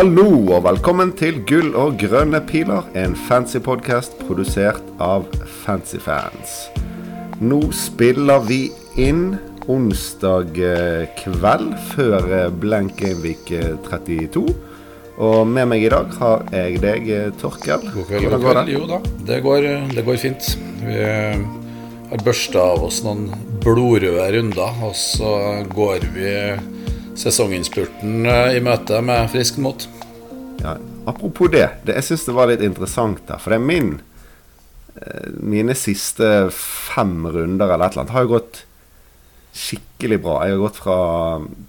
Hallo og velkommen til Gull og grønne piler, en fancy podkast produsert av Fancyfans. Nå spiller vi inn onsdag eh, kveld før eh, Blank Gameweek 32. Og med meg i dag har jeg deg, eh, Torkel. God kveld. Hvordan går det? Jo da, det går, det går fint. Vi har børsta av oss noen blodrøde runder, og så går vi sesonginnspurten i møte med friskt mot. Ja, apropos det, det jeg syns det var litt interessant der. For det er min Mine siste fem runder eller et eller annet har jo gått skikkelig bra. Jeg har gått fra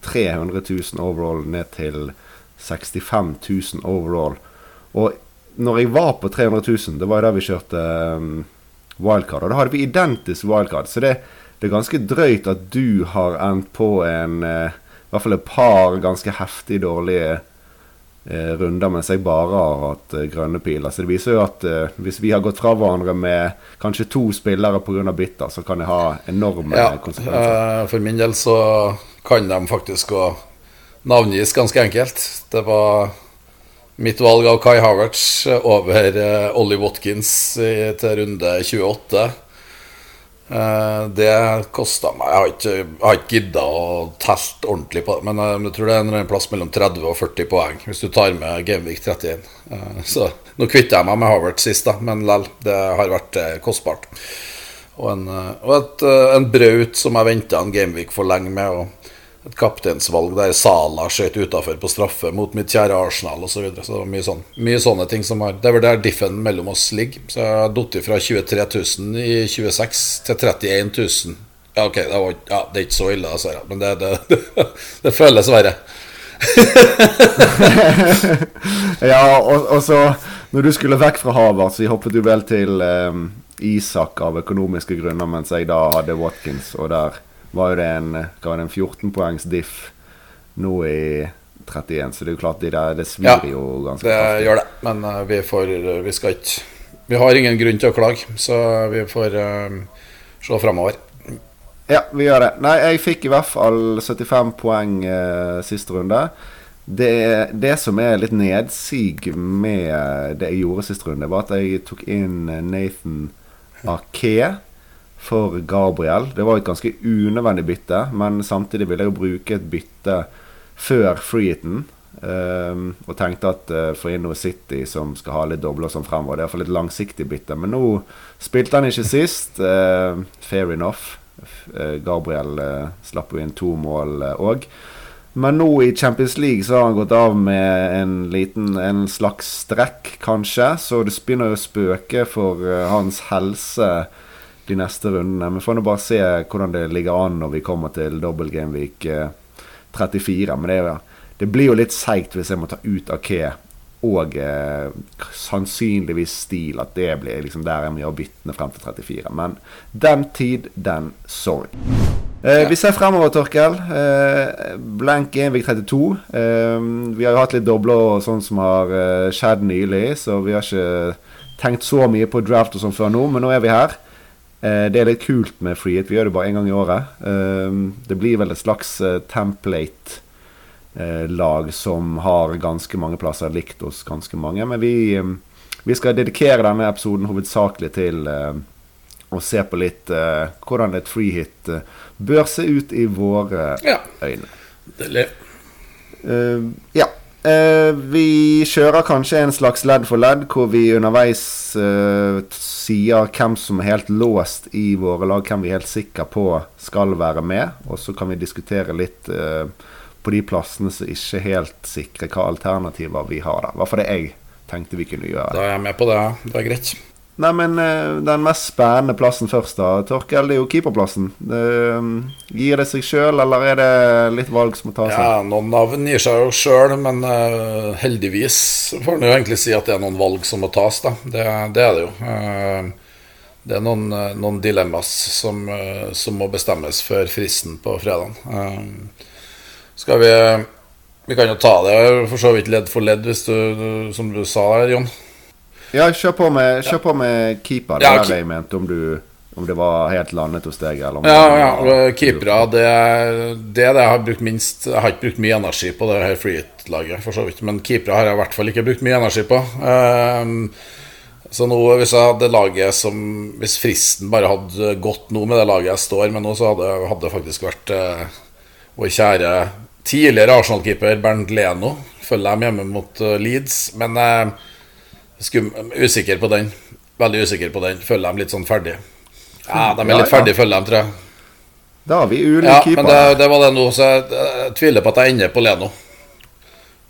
300 000 overall ned til 65 000 overall. Og når jeg var på 300 000, det var da vi kjørte um, wildcard. Og da hadde vi identisk wildcard. Så det, det, er ganske drøyt at du har endt på en uh, I hvert fall et par ganske heftig dårlige eh, runder, mens jeg bare har hatt eh, grønne piler. Så det viser jo at hvis vi har gått fra hverandre med kanskje to spillere pga. bitter, så kan det ha enorme ja, konsekvenser. for min del så kan de faktisk gå navngis ganske enkelt. Det var mitt valg av Kai Havertz over uh, Ollie Watkins i, til runde 28. Uh, det kosta meg Jeg har ikke, jeg gidda å teste ordentlig på det, men uh, jeg tror det er en plass mellom 30 og 40 poeng hvis du tar med Gameweek 31. Uh, så nå kvitta jeg meg med Harvard sist, da, men lell, det har vært kostbart. Og en, og et, en braut som jeg venta en Gameweek for lenge med. Og et kapteinsvalg der Sala skjøt utafor på straffe mot mitt kjære Arsenal osv. Så, videre. så det var mye, sånn, mye sånne ting som har Det er vel der diffen mellom oss ligger. Så jeg har falt fra 23 000 i 26 til 31 000. Ja, ok, det, var, ja, det er ikke så ille, altså, men det, det, det, det føles verre. ja, og, og, så Når du skulle vekk fra Harvard, så hoppet du vel til um, Isak av økonomiske grunner, mens jeg da hadde Watkins, og der var jo det en, en 14 poengs diff nå i 31, så det er jo klart de der, det svir ja, jo ganske det gjør det, men uh, vi får Vi skal ikke Vi har ingen grunn til å klage, så vi får uh, se framover. Ja, vi gjør det. Nei, jeg fikk i hvert fall 75 poeng uh, siste runde. Det, det, som er litt nedsig med det jeg gjorde siste runde, var at jeg tok inn Nathan Ake for Gabriel. Det var et ganske unødvendig bytte, men samtidig ville jeg bruke et bytte før freeheaten. Um, og tenkte at uh, få inn noe City som skal ha litt dobler som fremover. Det er iallfall et langsiktig bytte. Men nå spilte han ikke sist. Uh, fair enough. Uh, Gabriel slapp jo inn to mål òg. Men nå i Champions League så har han gått av med en liten En slags strekk, kanskje. Så det begynner å spøke for hans helse de neste rundene. Vi får nå bare se hvordan det ligger an når vi kommer til Double Game Week 34. Eh, Men det, det blir jo litt seigt hvis jeg må ta ut Ake og eh, sannsynligvis stil. At det blir liksom der jeg må gjøre byttene frem til 34. Men den tid, den sorry. Eh, vi ser fremover, Torkel. Eh, blank Genvik 32. Eh, vi har jo hatt litt dobler og sånn som har eh, skjedd nylig, så vi har ikke tenkt så mye på draft og sånn før nå, men nå er vi her. Eh, det er litt kult med Freehit. Vi gjør det bare én gang i året. Eh, det blir vel et slags eh, template-lag som har ganske mange plasser likt oss ganske mange. Men vi, vi skal dedikere denne episoden hovedsakelig til å se på litt hvordan et freehit bør se ut i våre ja. øyne. Deilig. ja. Uh, vi kjører kanskje en slags ledd for ledd, hvor vi underveis uh, sier hvem som er helt låst i våre lag, hvem vi er helt sikre på skal være med. Og så kan vi diskutere litt uh, på de plassene som ikke helt sikrer hva alternativer vi har da Hva for det jeg tenkte vi kunne gjøre. Da er jeg med på det. Det er greit. Nei, men uh, den mest spennende plassen først, da. Torkel, det er jo keeperplassen. Uh, gir det seg sjøl, eller er det litt valg som må tas? Ja, noen navn gir seg jo sjøl, men uh, heldigvis får en jo egentlig si at det er noen valg som må tas, da. Det, det er det jo. Uh, det er noen, noen dilemmas som, som, må bestemmes før fristen på fredag. skal vi Vi kan jo ta det for så vidt ledd for ledd, hvis du, som du sa her, Jon. Ja, kjør på med, kjør på med keeper. Det ja, var det jeg mente, om du Om det var helt landet hos deg, eller om Ja, det ja. var- Keepere, det, det det jeg har brukt minst Jeg har ikke brukt mye energi på det her freehit-laget, for så vidt. Men keepere har jeg i hvert fall ikke brukt mye energi på. Ehm, så nå, hvis jeg hadde laget som Hvis fristen bare hadde gått nå med det laget jeg står med nå, så hadde hadde det faktisk vært eh, vår kjære tidligere Arsenal-keeper Bernt Leno. Følger dem hjemme mot eh, Leeds. Men eh, skum, usikker på den. Veldig usikker på den. Følger dem litt sånn ferdig. Ja, de er litt ja. ferdig, følger dem, tror jeg. Da har vi ulike Ja, keepere. men det, det var det nå, så jeg, jeg tviler på at jeg ender på Leno.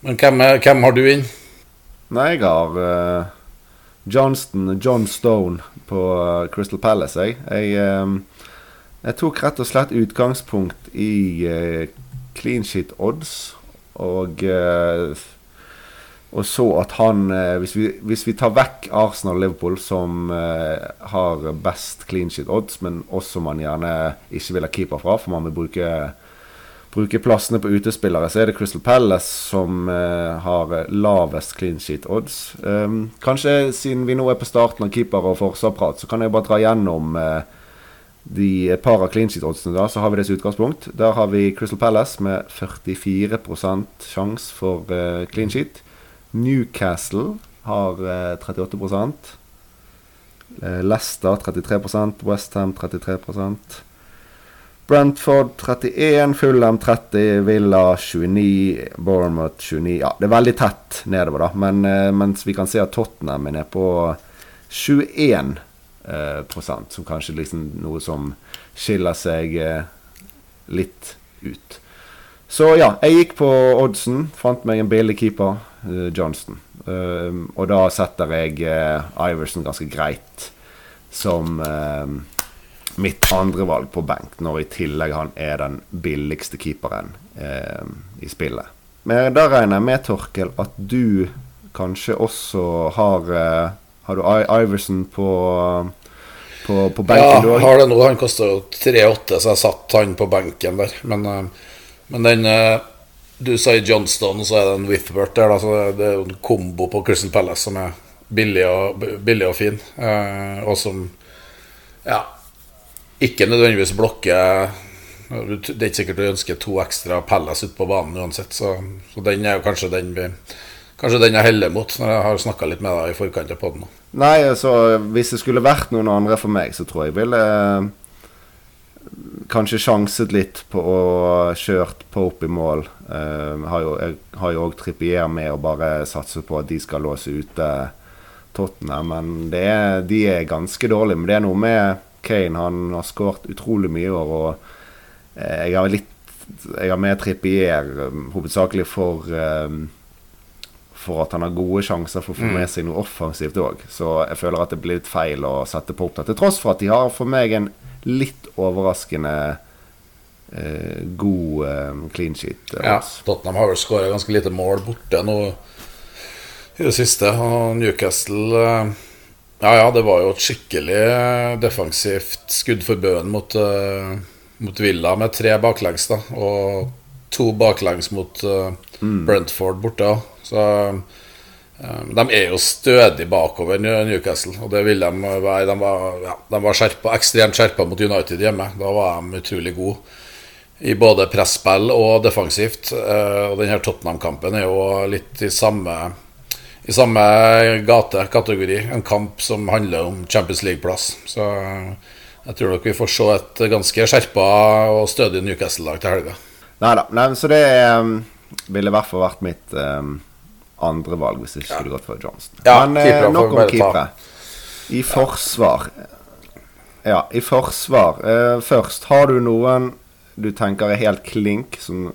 Men hvem, er- hvem har du inn? Nei, jeg har uh, Johnston, John Stone på eh, Crystal Palace, jeg. Jeg, um, jeg tok rett og slett utgangspunkt i uh, clean sheet odds, og eh, og så at han eh, hvis, vi, hvis vi tar vekk Arsenal og Liverpool, som eh, har best clean sheet odds, men også man gjerne ikke vil ha keeper fra, for man vil bruke bruke plassene på utespillere, så er det Crystal Palace som eh, har lavest clean sheet odds. Um, kanskje siden vi nå er på starten av keeper- og forsvarprat, så kan jeg bare dra gjennom de par av clean sheet oddsene. da, Så har vi det som utgangspunkt. Der har vi Crystal Palace med 44 sjanse for clean sheet. Newcastle har eh, 38 eh, Leicester 33% Westham 33% Brentford 31, Fulham 30, Villa 29, Bournemouth 29 Ja, det er veldig tett nedover, da. Men eh, mens vi kan se at Tottenham er nede på 21 eh, prosent, som kanskje liksom noe som skiller seg eh, litt ut. Så ja, jeg gikk på oddsen, fant meg en billig keeper, uh, Johnston. Uh, og da setter jeg uh, Iverson ganske greit som eh, mitt andre valg på benk, når i tillegg han er den billigste keeperen eh, i spillet. Men da regner jeg med, Torkel, at du kanskje også har eh, Har du Iverson på, på, på Ja, benken, du jeg har det nå. Han koster jo 3,8, så jeg satt han på benken der. Men, men den eh, Du i Johnston, så er det en Withbert der. Altså det er jo en kombo på Crystal Palace som er billig og, billig og fin. eh, og som Ja ikke nødvendigvis blokker Det er ikke sikkert du ønsker to ekstra Palace ute på banen uansett, så, så den er jo kanskje den vi Kanskje den jeg heller mot, når jeg har snakka litt med deg i forkant av podden. Nei, altså hvis det skulle vært noen andre for meg, så tror jeg ville eh, kanskje sjanset litt på å kjørt Pope i mål. Uh, har jo, jeg har jo òg Trippier med å bare satse på at de skal låse ute Tottenham, men er, de er ganske dårlige. Men det er noe med Kane. Han har skåret utrolig mye i år, og eh, jeg har litt Jeg har med Trippier eh, hovedsakelig for eh, for at han har gode sjanser for å få med seg noe offensivt òg. Så jeg føler at det blir litt feil å sette på opp. Til tross for at de har for meg en litt overraskende eh, god eh, clean sheet. eh, Ja. Tottenham har vel skåra ganske lite mål borte nå i det siste. Og Newcastle eh, Ja ja, det var jo et skikkelig eh, defensivt skudd for bøen mot, eh, mot Villa med tre baklengs, da. Og to baklengs mot eh, Brentford borte. også. Så eh, de er jo stødig bakover Newcastle, og det vil de være. De var, ja, de var skjerpa, ekstremt skjerpa mot United hjemme. Da var de utrolig gode i både presspill og defensivt. Eh, Og denne Tottenham-kampen er jo litt i samme i samme gate, kategori. En kamp som handler om Champions League-plass. Så eh, jeg tror nok vi får se et ganske skjerpa og stødig Newcastle-lag til helga. Nei så det eh, ville i hvert fall vært mitt eh, andre valg hvis det ikke skulle gått for Johnson. Ja, Men eh, nok om keepere. I forsvar Ja, i forsvar eh, først. Har du noen du tenker er helt klink, som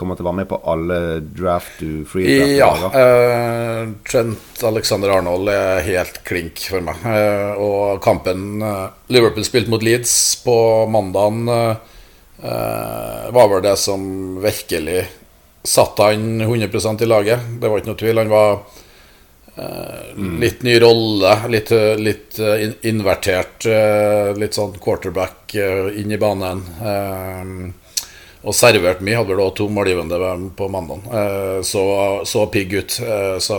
kommer til å være med på alle draft du free draft Ja. eh, Trent Alexander Arnold er helt klink for meg. Eh, og kampen eh, Liverpool spilte mot Leeds på mandagen, var vel det som virkelig satte han 100% i laget. Det var ikke noe tvil. Han var eh, litt ny rolle, litt, litt eh, in- invertert. eh, litt sånn quarterback eh, inn i banen. Eh, og servert mye. Hadde vel òg to målgivende på mandag. Eh, så, så pigg ut. Så,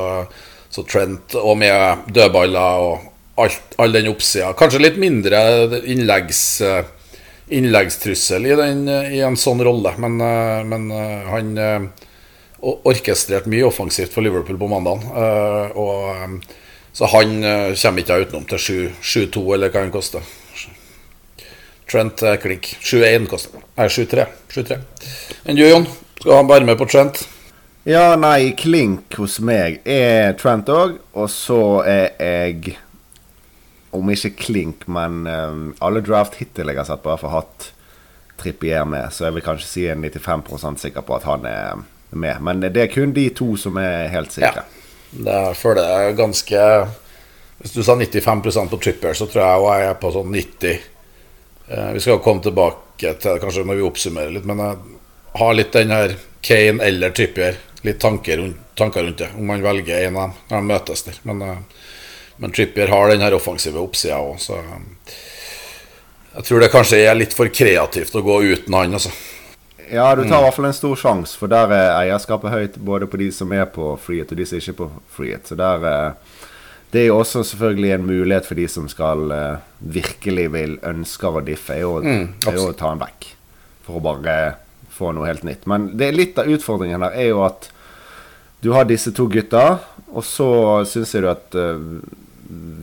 så Trent, og med dødballer og alt, all den oppsida. Kanskje litt mindre innleggs, innleggstrussel i, den, i en sånn rolle, men, men han orkestrerte mye offensivt for Liverpool på mandag. Så han kommer ikke utenom til 7-2, eller hva han koster. Trent klink. 7-1 koster Nei, 7-3. 7-3. Enn du, Jon? Skal han være med på Trent? Ja, nei, klink hos meg er Trent òg. Og så er jeg Om ikke klink, men um, alle draft hittil jeg har sett, bare for hatt Trippier med, så jeg vil kanskje si en 95% sikker på at han er med. Men det er kun de to som er helt sikre. Ja. Det føler jeg ganske Hvis du sa 95% på Tripper, så tror jeg jeg er på sånn 90 eh, Vi skal komme tilbake til det kanskje når vi oppsummerer litt, men jeg har litt den her Kane eller Trippier litt tanker rundt, tanker rundt, det, om man velger en av dem når de møtes der. Men, uh, men Trippier har den her offensive oppsida òg, så um, jeg tror det kanskje er litt for kreativt å gå uten han, altså. Ja, du tar i hvert fall en stor sjanse, for der er eierskapet høyt både på de som er på frihet, og de som ikke er på frihet. Så der uh, Det er jo også selvfølgelig en mulighet for de som skal uh, virkelig vil ønsker å diffe, er jo, mm, er jo å ta en back. For å bare få noe helt nytt. Men det er litt av utfordringen her er jo at du har disse to gutta, og så syns jeg du at uh,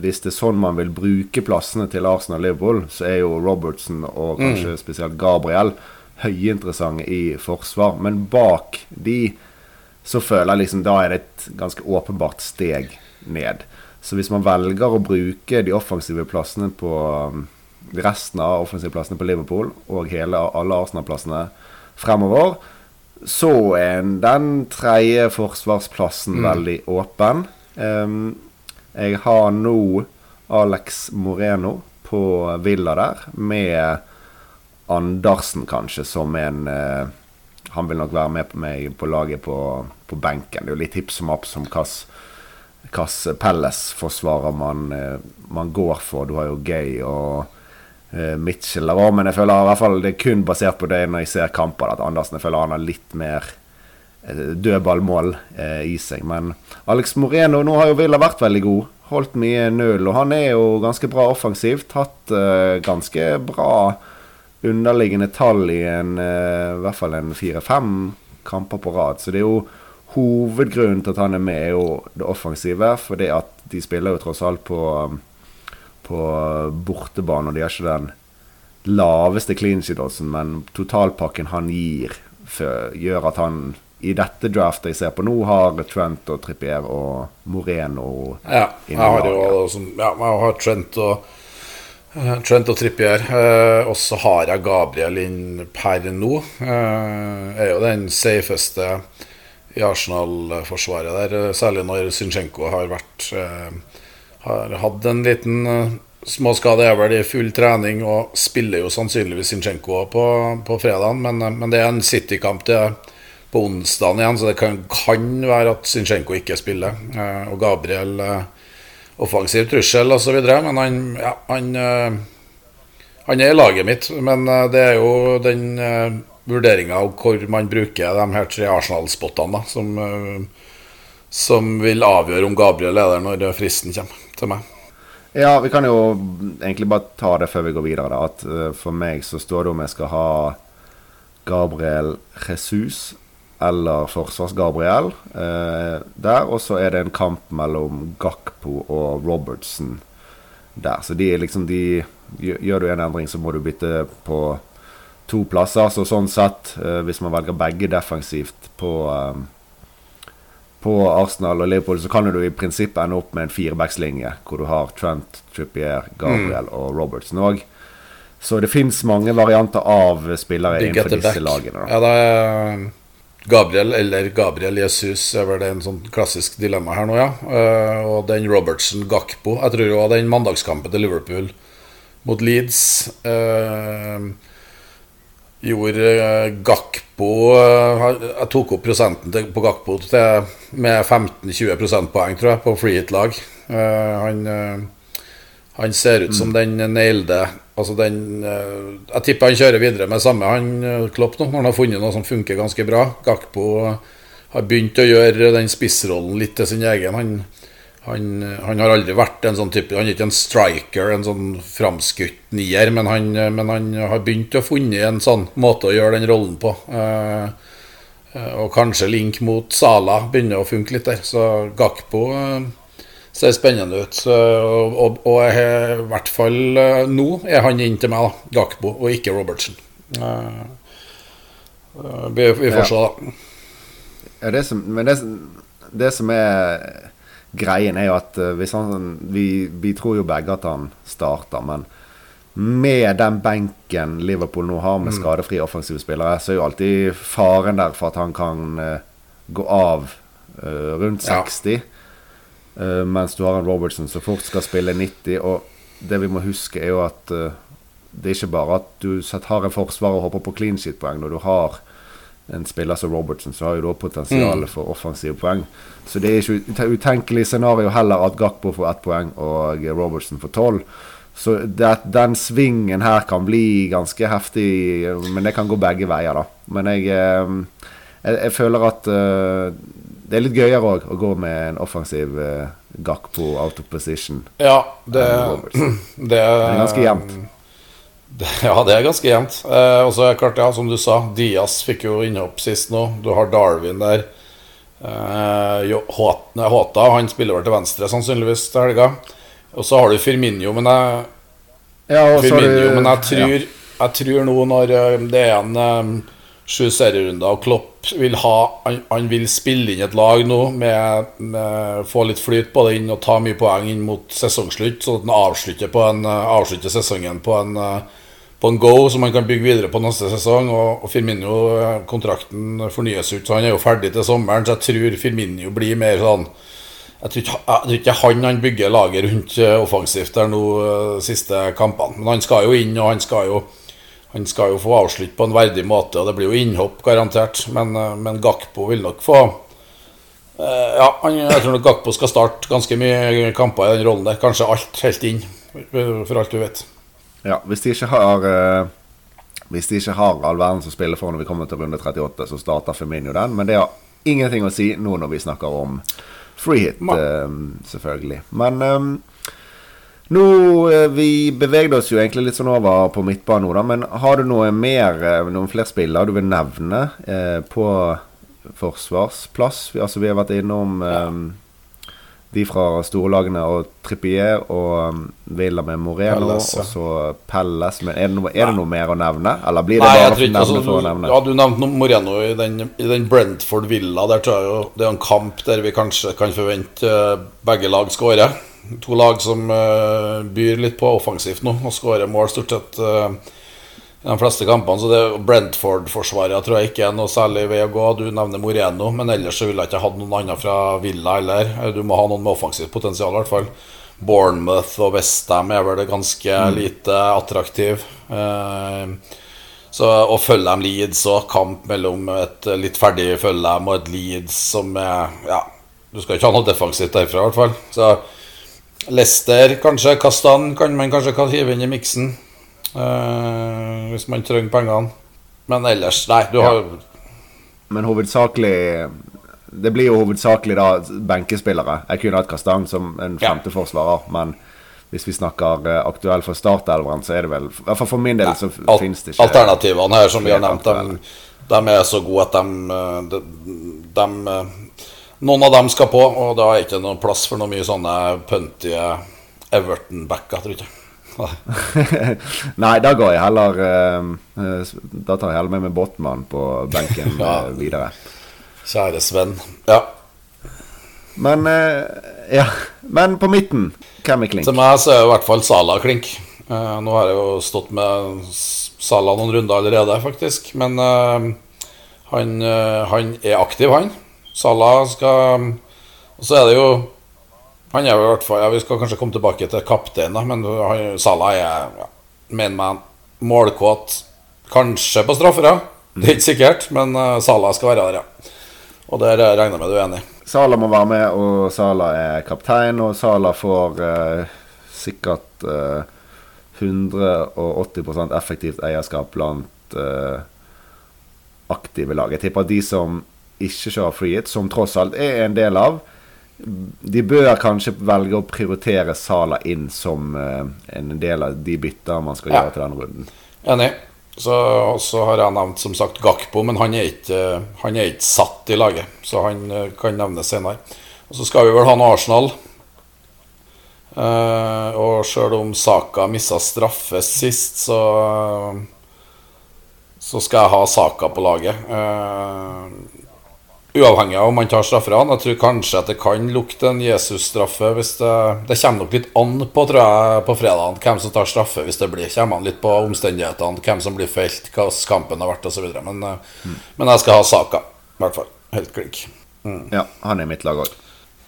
hvis det er sånn man vil bruke plassene til Arsenal Liverpool, så er jo Robertson og kanskje mm. spesielt Gabriel høyinteressante i forsvar. Men bak de så føler jeg liksom da er det et ganske åpenbart steg ned. Så hvis man velger å bruke de offensive plassene på um, resten av offensive plassene på Liverpool og hele, alle Arsenal-plassene fremover, så er den tredje forsvarsplassen mm. veldig åpen. Um, jeg har nå Alex Moreno på Villa der, med Andersen kanskje som en uh, Han vil nok være med på meg på laget på, på benken. Det er jo litt hipp som happ som hvilken Pelles-forsvarer man, uh, man, går for. Du har jo Gay og uh, Mitchell der òg, men jeg føler i hvert fall det er kun basert på det når jeg ser kamper, at Andersen jeg føler han har litt mer dødballmål uh, i seg. Men Alex Moreno nå har jo Villa vært veldig god. Holdt mye null. Og han er jo ganske bra offensivt. Hatt ganske bra underliggende tall i en, i hvert fall en fire-fem kamper på rad. Så det er jo hovedgrunnen til at han er med, er jo det offensive. For det at de spiller jo tross alt på på bortebane. Og de har ikke den laveste clean sheet-oddsen, men totalpakken han gir, gjør at han i dette draftet jeg ser på nå, har Trent og Trippier og Moreno Ja, jeg har jo ja, jeg har Trent og uh, Trent og Trippier. Eh, og så har jeg Gabriel inn per nå. Eh, er jo den safeste i Arsenal-forsvaret der, særlig når Synsjenko har vært har hatt en liten uh, småskade, er vel i full trening og spiller jo sannsynligvis Synsjenko på, på fredagen, men, men, det er en City-kamp på onsdagen igjen, så det kan, kan være at Zinchenko ikke spiller. Uh, og Gabriel offensiv trussel osv., men han, ja, han, han er i laget mitt. Men det er jo den vurderinga av hvor man bruker de her tre Arsenal-spottene som, som vil avgjøre om Gabriel er der når fristen kommer til meg. Ja, vi kan jo egentlig bare ta det før vi går videre. Da. At For meg så står det om jeg skal ha Gabriel Jesus eller Forsvars-Gabriel eh, der. Og så er det en kamp mellom Gakpo og Robertson der. Så de er liksom de Gjør du en endring, så må du bytte på to plasser. Så sånn sett, eh, hvis man velger begge defensivt på eh, på Arsenal og Liverpool, så kan du i prinsippet ende opp med en firebackslinje, hvor du har Trent, Trippier, Gabriel mm. og Robertson òg. Så det fins mange varianter av spillere innenfor disse lagene. Da. Ja, det er Gabriel eller Gabriel Jesus er vel det en sånn klassisk dilemma her nå, ja. Uh, og den Robertson Gakpo Jeg tror det var den mandagskampen til Liverpool mot Leeds. Uh, gjorde eh, Gakpo eh, Jeg tok opp prosenten på Gakpo til, med 15-20 prosentpoeng, tror jeg, på free hit-lag. Han, han, ser ut som mm. den nailede Altså den uh, Jeg tipper han kjører videre med samme han Klopp nå, når han har funnet noe som funker ganske bra. Gakpo har begynt å gjøre den spissrollen litt til sin egen. Han, han, han, har aldri vært en sånn type Han er ikke en striker, en sånn framskutt nier, men han, men han har begynt å funnet en sånn måte å gjøre den rollen på. Eh, eh, og kanskje link mot Sala begynner å funke litt der. Så Gakpo eh, ser spennende ut. Og, og, og i hvert fall eh, nå er han inn til meg, da. Gakbo, og ikke Robertsen. Eh, eh, vi, vi får se, da. Ja, det som, men det, det som er greien er jo at han, vi, vi, tror jo begge at han starter, men med den benken Liverpool nå har med skadefri skadefrie offensive spillere, så er jo alltid faren der for at han kan gå av rundt 60. Ja. Mens du har en Robertson som fort skal spille 90. Og det vi må huske, er jo at det er ikke bare at du har en forsvar og hopper på clean sheet-poeng når du har en spiller som Robertson, så har jo da potensial mm. for offensive poeng. Så det er ikke utenkelig scenario heller at Gakpo får ett poeng og Robertson får tolv. Så det, den svingen her kan bli ganske heftig, men det kan gå begge veier, da. Men jeg, eh, jeg, jeg føler at uh, det er litt gøyere òg å gå med en offensiv uh, Gakpo out of position. Ja, det, det, det er ganske jevnt. Ja, det er ganske jevnt. Eh, og så er det klart, ja, som du sa, Diaz fikk jo innhopp sist nå. Du har Darwin der. Eh, Håta han spiller vel til venstre sannsynligvis til helga. Og så har du Firminio, men jeg ja, Firmino, men jeg tror, ja. jeg tror nå når eh, det er en um, sju serierunder og Klopp vil ha han, han, vil spille inn et lag nå med, med få litt flyt på det inn og ta mye poeng inn mot sesongslutt, sånn at han avslutter, en, avslutter sesongen på en uh, på en go som han kan bygge videre på neste sesong. Og, og Firmino, eh, kontrakten fornyes ut, så han er jo ferdig til sommeren. Så jeg tror Firmino blir mer sånn Jeg tror ikke, jeg tror ikke han, han bygger laget rundt eh, offensivt der nå eh, siste kampene. Men han skal jo inn, og han skal jo, han skal jo få avslutt på en verdig måte. Og det blir jo innhopp, garantert. Men, men Gakpo vil nok få ja, jeg tror nok Gakpo skal starte ganske mye kamper i den rollen der. Kanskje alt helt inn, for alt du vet. Ja, hvis de ikke har uh, Hvis de ikke har all verden som spiller for når vi kommer til runde 38, så starter Firmino den. Men det har ingenting å si nå når vi snakker om free hit, selvfølgelig. Men nå, uh, Vi bevegde oss jo egentlig litt sånn over på midtbanen nå, da. Men har du noe mer, noen flere spillere du vil nevne på forsvarsplass? Altså, vi har vært innom eh, de fra storlagene og Trippier og um, Villa med Moreno Pelles, ja. og så Pelles. Men er det, noe, er det, noe, mer å nevne? Eller blir det Nei, bare ikke, altså, for å nevne? Ja, Du nevnte Moreno i den, i den Brentford Villa. Der tror jeg jo det er en kamp der vi kanskje kan forvente uh, begge lag skårer. To lag som uh, byr litt på offensivt nå og skårer mål stort sett. I de fleste kampene. Så det Brentford-forsvaret tror jeg ikke er noe særlig vei å gå. Du nevner Moreno, men ellers så ville jeg ikke hatt noen andre fra Villa heller. Du må ha noen med offensivt potensial, i hvert fall. Bournemouth og Westham er vel ganske mm. lite attraktiv. Eh, så å følge dem Leeds og kamp mellom et litt ferdig følge dem og et Leeds som er Ja, du skal ikke ha noe defensivt derfra, i hvert fall. Så Leicester, kanskje. Kastan kan man kanskje hive inn i miksen. Uh, hvis man trenger pengene. Men ellers, nei. Du har Men hovedsakelig Det blir jo hovedsakelig da benkespillere. Jeg kunne hatt Kastan som en femte forsvarer, men hvis vi snakker uh, aktuell for startelveren, så er det vel I hvert fall for min del så Al finnes det ikke Alternativene her, som vi har nevnt, de, de, er så gode at de, eh, de, de Noen av dem skal på, og da er det ikke noe plass for noe mye sånne pøntige Everton-backer, tror jeg. Nei, da går jeg heller uh, Da tar jeg heller med meg Botman på benken ja. uh, videre. Kjære Sven. Ja. Men uh, Ja, men på midten, hvem er klink? Til meg så er i hvert fall Sala klink. nå har jeg jo stått med Sala noen runder allerede, faktisk. Men han, han er aktiv, han. Sala skal Og så er det jo han er jo i hvert fall, ja, Vi skal kanskje komme tilbake til kaptein, da, men Salah er ja, mener man, målkåt. Kanskje på straffer, ja. Det er ikke sikkert, men uh, Salah skal være der, ja. Og der regner jeg med du er enig. Salah må være med, og Salah er kaptein, og Salah får uh, sikkert uh, eh, 180% effektivt eierskap blant uh, aktive lag. Jeg tipper at de som ikke kjører free hit, som tross alt er en del av de bør kanskje velge å prioritere Sala inn som uh, en del av de bytter man skal ja. gjøre til denne runden. Enig. Så, også har jeg nevnt som sagt Gakpo, men han er ikke, han er ikke satt i laget. Så han uh, kan nevnes senere. Og så skal vi vel ha noe Arsenal. Uh, og sjøl om Saka missa straffe sist, så Så skal jeg ha Saka på laget. Uh, Uavhengig av om han tar strafferne. Jeg tror kanskje at det kan lukte en Jesus-straffe. hvis Det Det kommer nok litt an på tror jeg, på fredagen hvem som tar straffe. hvis det blir, kommer an litt på omstendighetene, hvem som blir felt, hva kampen har vært osv. Men, mm. men jeg skal ha saka, i hvert fall. Helt klink. Mm. Ja, han er mitt lag òg.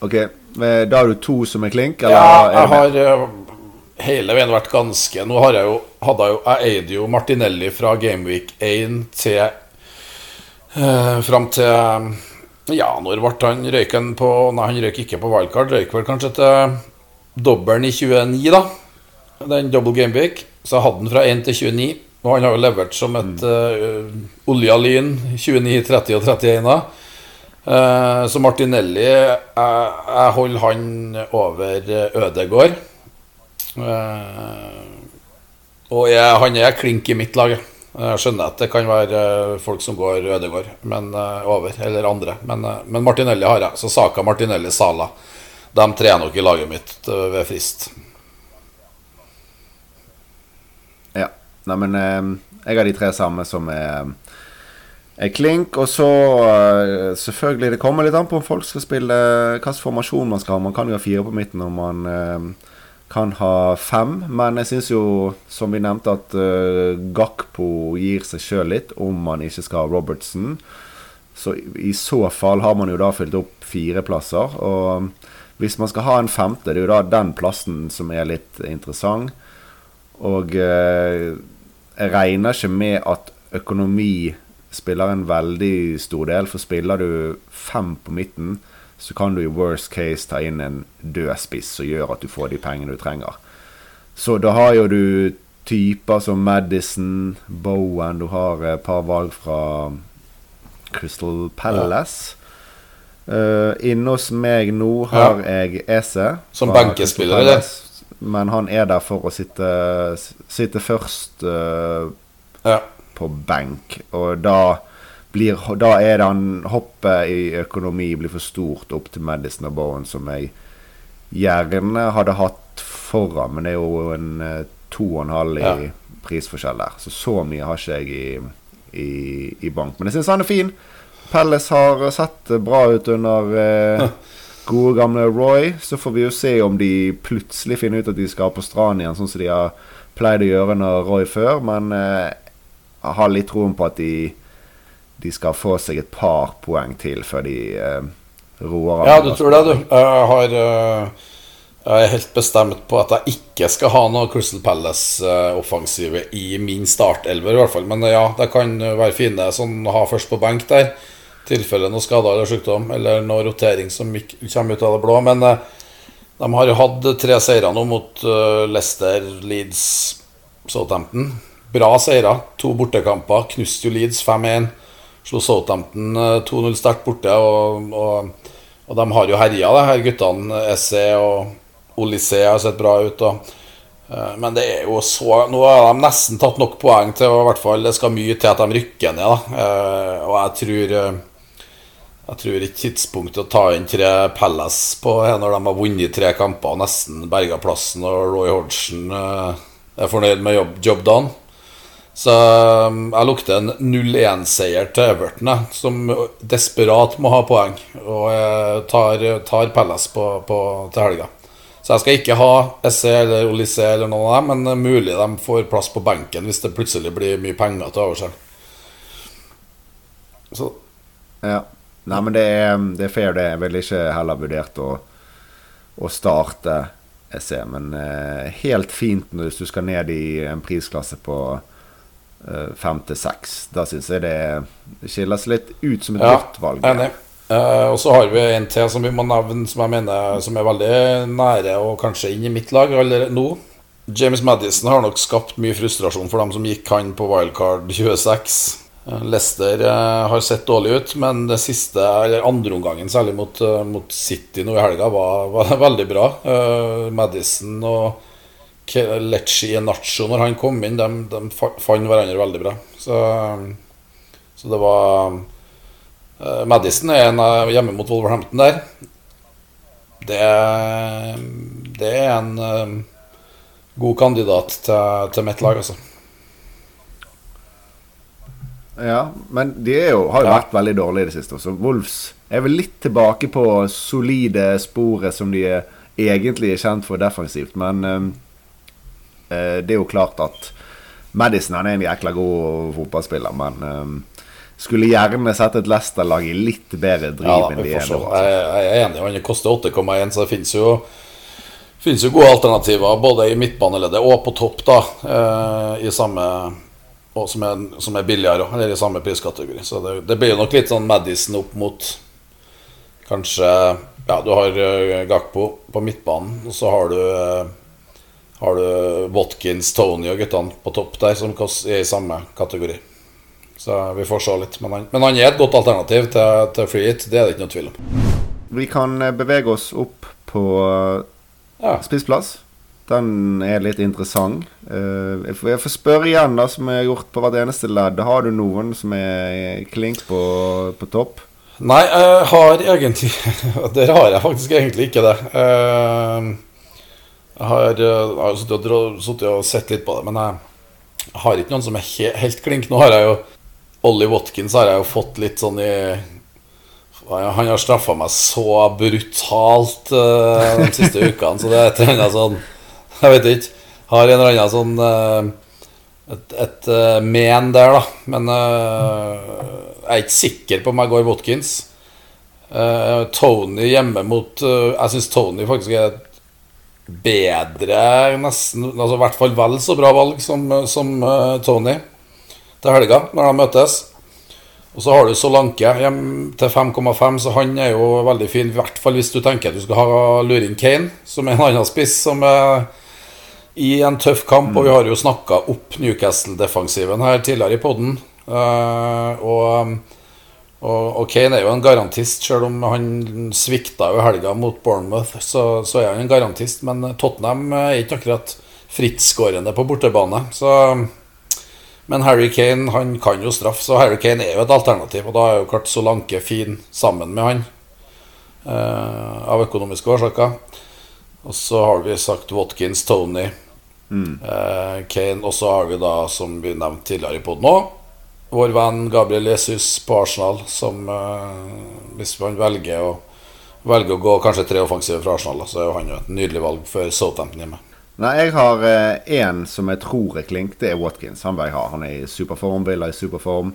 Ok, Da har du to som er klink? Eller ja, jeg har uh, hele veien vært ganske Nå har jeg jo, hadde jeg jo Jeg eide jo Martinelli fra Gameweek 1 til uh, Fram til ja, når ble han røyken på Nei, han røyk ikke på wildcard. Røyk vel kanskje til dobbelen i 29, da. Den double game week. Så jeg hadde den fra 1 til 29. Og han har jo levert som et mm. uh, olja lyn 29, 30 og 31. da uh, så Martinelli jeg, jeg, holder han over Ødegård. Uh, og jeg, han er klink i mitt lag. Jeg skjønner at det kan være eh, folk som går Ødegård men, uh, over, eller andre. Men, uh, men, Martinelli har jeg. Så Saka, Martinelli, Sala. De tre er nok i laget mitt ved frist. Ja. Nei, men jeg har de tre samme som er, er klink. Og så selvfølgelig Det kommer litt an på om folk skal spille hvilken formasjon man skal ha. Man kan jo ha fire på midten når man kan ha fem. Men jeg syns jo, som vi nevnte, at uh, Gakpo gir seg sjøl litt om man ikke skal ha Robertson. Så i, så fall har man jo da fylt opp fire plasser. Og hvis man skal ha en femte, det er jo da den plassen som er litt interessant. Og uh, jeg regner ikke med at økonomi spiller en veldig stor del. For spiller du fem på midten, så kan du i worst case ta inn en død spiss som gjør at du får de pengene du trenger. Så da har jo du typer som Madison, Bowen Du har et par valg fra Crystal Palace. Ja. Uh, Inne hos meg nå har ja. jeg Ese. Som benkespiller, eller? Men han er der for å sitte, sitte først uh, ja. på benk. Og da blir, da er det han hoppet i økonomi blir for stort opp til Madison og Bowen, som jeg gjerne hadde hatt foran. Men det er jo en eh, to og en halv i ja. prisforskjell der. Så så mye har ikke jeg i, i, i bank. Men jeg syns han er fin. Pelles har sett bra ut under eh, gode, gamle Roy. Så får vi jo se om de plutselig finner ut at de skal på stranden igjen, sånn som de har pleid å gjøre under Roy før. Men eh, jeg har litt troen på at de de skal få seg et par poeng til før de uh, roer av. Ja, du tror det, du. Jeg har uh, Jeg er helt bestemt på at jeg ikke skal ha noe Crystal Palace-offensive uh, i min startelver, i hvert fall. Men ja, det kan være fine sånn ha først på benk der. I tilfelle noe skader eller sykdom, eller noe rotering som kommer ut av det blå. Men de har jo hatt tre seire nå mot Leicester, Leeds, Southampton. Bra seire. To bortekamper. Knuste jo Leeds 5-1. Slo Southampton 2-0 eh, sterkt borte. Og, og, og, de har jo herja, de her guttene. Esse og Olysée har sett bra ut. Og, uh, men det er jo så Nå har de nesten tatt nok poeng til og i hvert fall, Det skal mye til at de rykker ned. Da. og jeg tror jeg tror ikke tidspunktet å ta inn tre Palace på når de har vunnet tre kamper og nesten berga plassen, og Roy Hodgson er fornøyd med jobb, job done. Så um, jeg lukter en 0-1-seier til Everton, som desperat må ha poeng. Og tar, tar på, til helga. Så jeg skal ikke ha SE eller Olysée eller noen av dem, men mulig de får plass på benken hvis det plutselig blir mye penger til overs. Så Ja. Nei, men det er, det er fair, det. Jeg ville ikke heller vurdert å, å starte SE, men eh, helt fint hvis du skal ned i en prisklasse på fem til seks. Da syns jeg det skiller seg litt ut som et ja, godt valg. Enig. Uh, og så har vi en til som vi må nevne, som jeg mener som er veldig nære og kanskje inn i mitt lag eller nå. James Madison har nok skapt mye frustrasjon for dem som gikk han på wildcard 26. Eh, Leicester eh, har sett dårlig ut, men det siste, eller andreomgangen, særlig mot, uh, mot City nå i helga, var, var veldig bra. Uh, Madison og Ke- Lecce Nacho, når han kom inn, de, de fant hverandre veldig bra. Så, så det var uh, Madison er en av hjemme mot Wolverhampton der. Det, det er en uh, god kandidat til, til mitt lag, altså. Ja, men de jo, har jo Ja. vært veldig dårlige i det siste. Også. Wolves er vel litt tilbake på solide sporet som de egentlig er kjent for defensivt. Men eh, eh, det er jo klart at Madison er en jækla god fotballspiller. Men eh, skulle gjerne sett et Leicester-lag i litt bedre driv Ja, enn de er nå. Jeg, jeg er enig, han koster 8,1, så det finnes jo finnes jo gode alternativer både i midtbaneleddet og på topp, da. Eh, I samme og som er, som er billigere, eller i samme priskategori. Så det, det blir jo nok litt sånn Madison opp mot Kanskje Ja, du har eh, Gakpo på midtbanen, og så har du eh, Har du Watkins, Tony og guttene på topp der, som er i samme kategori. Så vi får se litt. Men han, men han er et godt alternativ til, til free hit, det er det ikke noe tvil om. Vi kan eh, bevege oss opp på Ja. spissplass. Den er litt interessant. Eh, jeg får- jeg får spørre igjen, da, som jeg har gjort på hvert eneste ledd. Har du noen som er klink på, på topp? Nei, jeg har egentlig Der har jeg faktisk egentlig ikke det. Eh, Jeg har, eh, jeg har sittet og, sittet og sett litt på det, men jeg har ikke noen som er he helt klink. Nå har jeg jo Ollie Watkins har jeg jo fått litt sånn i Han har straffa meg så brutalt uh, de siste ukene, så det er et eller annet sånn Jeg vet ikke. Har en eller annen sånn uh, et, et uh, men der, da. Men jeg er ikke sikker på om jeg går Watkins. Tony hjemme mot Jeg syns Tony faktisk er bedre, nesten altså I hvert fall vel så bra valg som, som uh, Tony til helga, når de møtes. Og så har du Solanke hjem til 5,5, så han er jo veldig fin. I hvert fall hvis du tenker at du skal ha Lurin Kane, som er en annen spiss som er i en tøff kamp. Og vi har jo snakka opp Newcastle-defensiven her tidligere i poden. Uh, og, og Kane er jo en garantist, selv om han svikta jo i helga mot Bournemouth. Så, så er han en garantist, men Tottenham er ikke akkurat frittskårende på bortebane. Så men Harry Kane han kan jo straff, så Harry Kane er jo et alternativ. Og da er jo klart Solanke fin sammen med han, eh, av økonomiske årsaker. Og så har vi sagt Watkins, Tony, eh, Kane. Og så har vi da, som vi nevnte tidligere i poden òg, vår venn Gabriel Jesus på Arsenal, som eh, hvis man velger å, velger å gå kanskje tre offensive fra Arsenal, så er jo han jo et nydelig valg for Southampton hjemme. Nei, jeg har én som jeg tror er klink. Det er Watkins. Han vil jeg ha. Han er i superform. Villa i superform.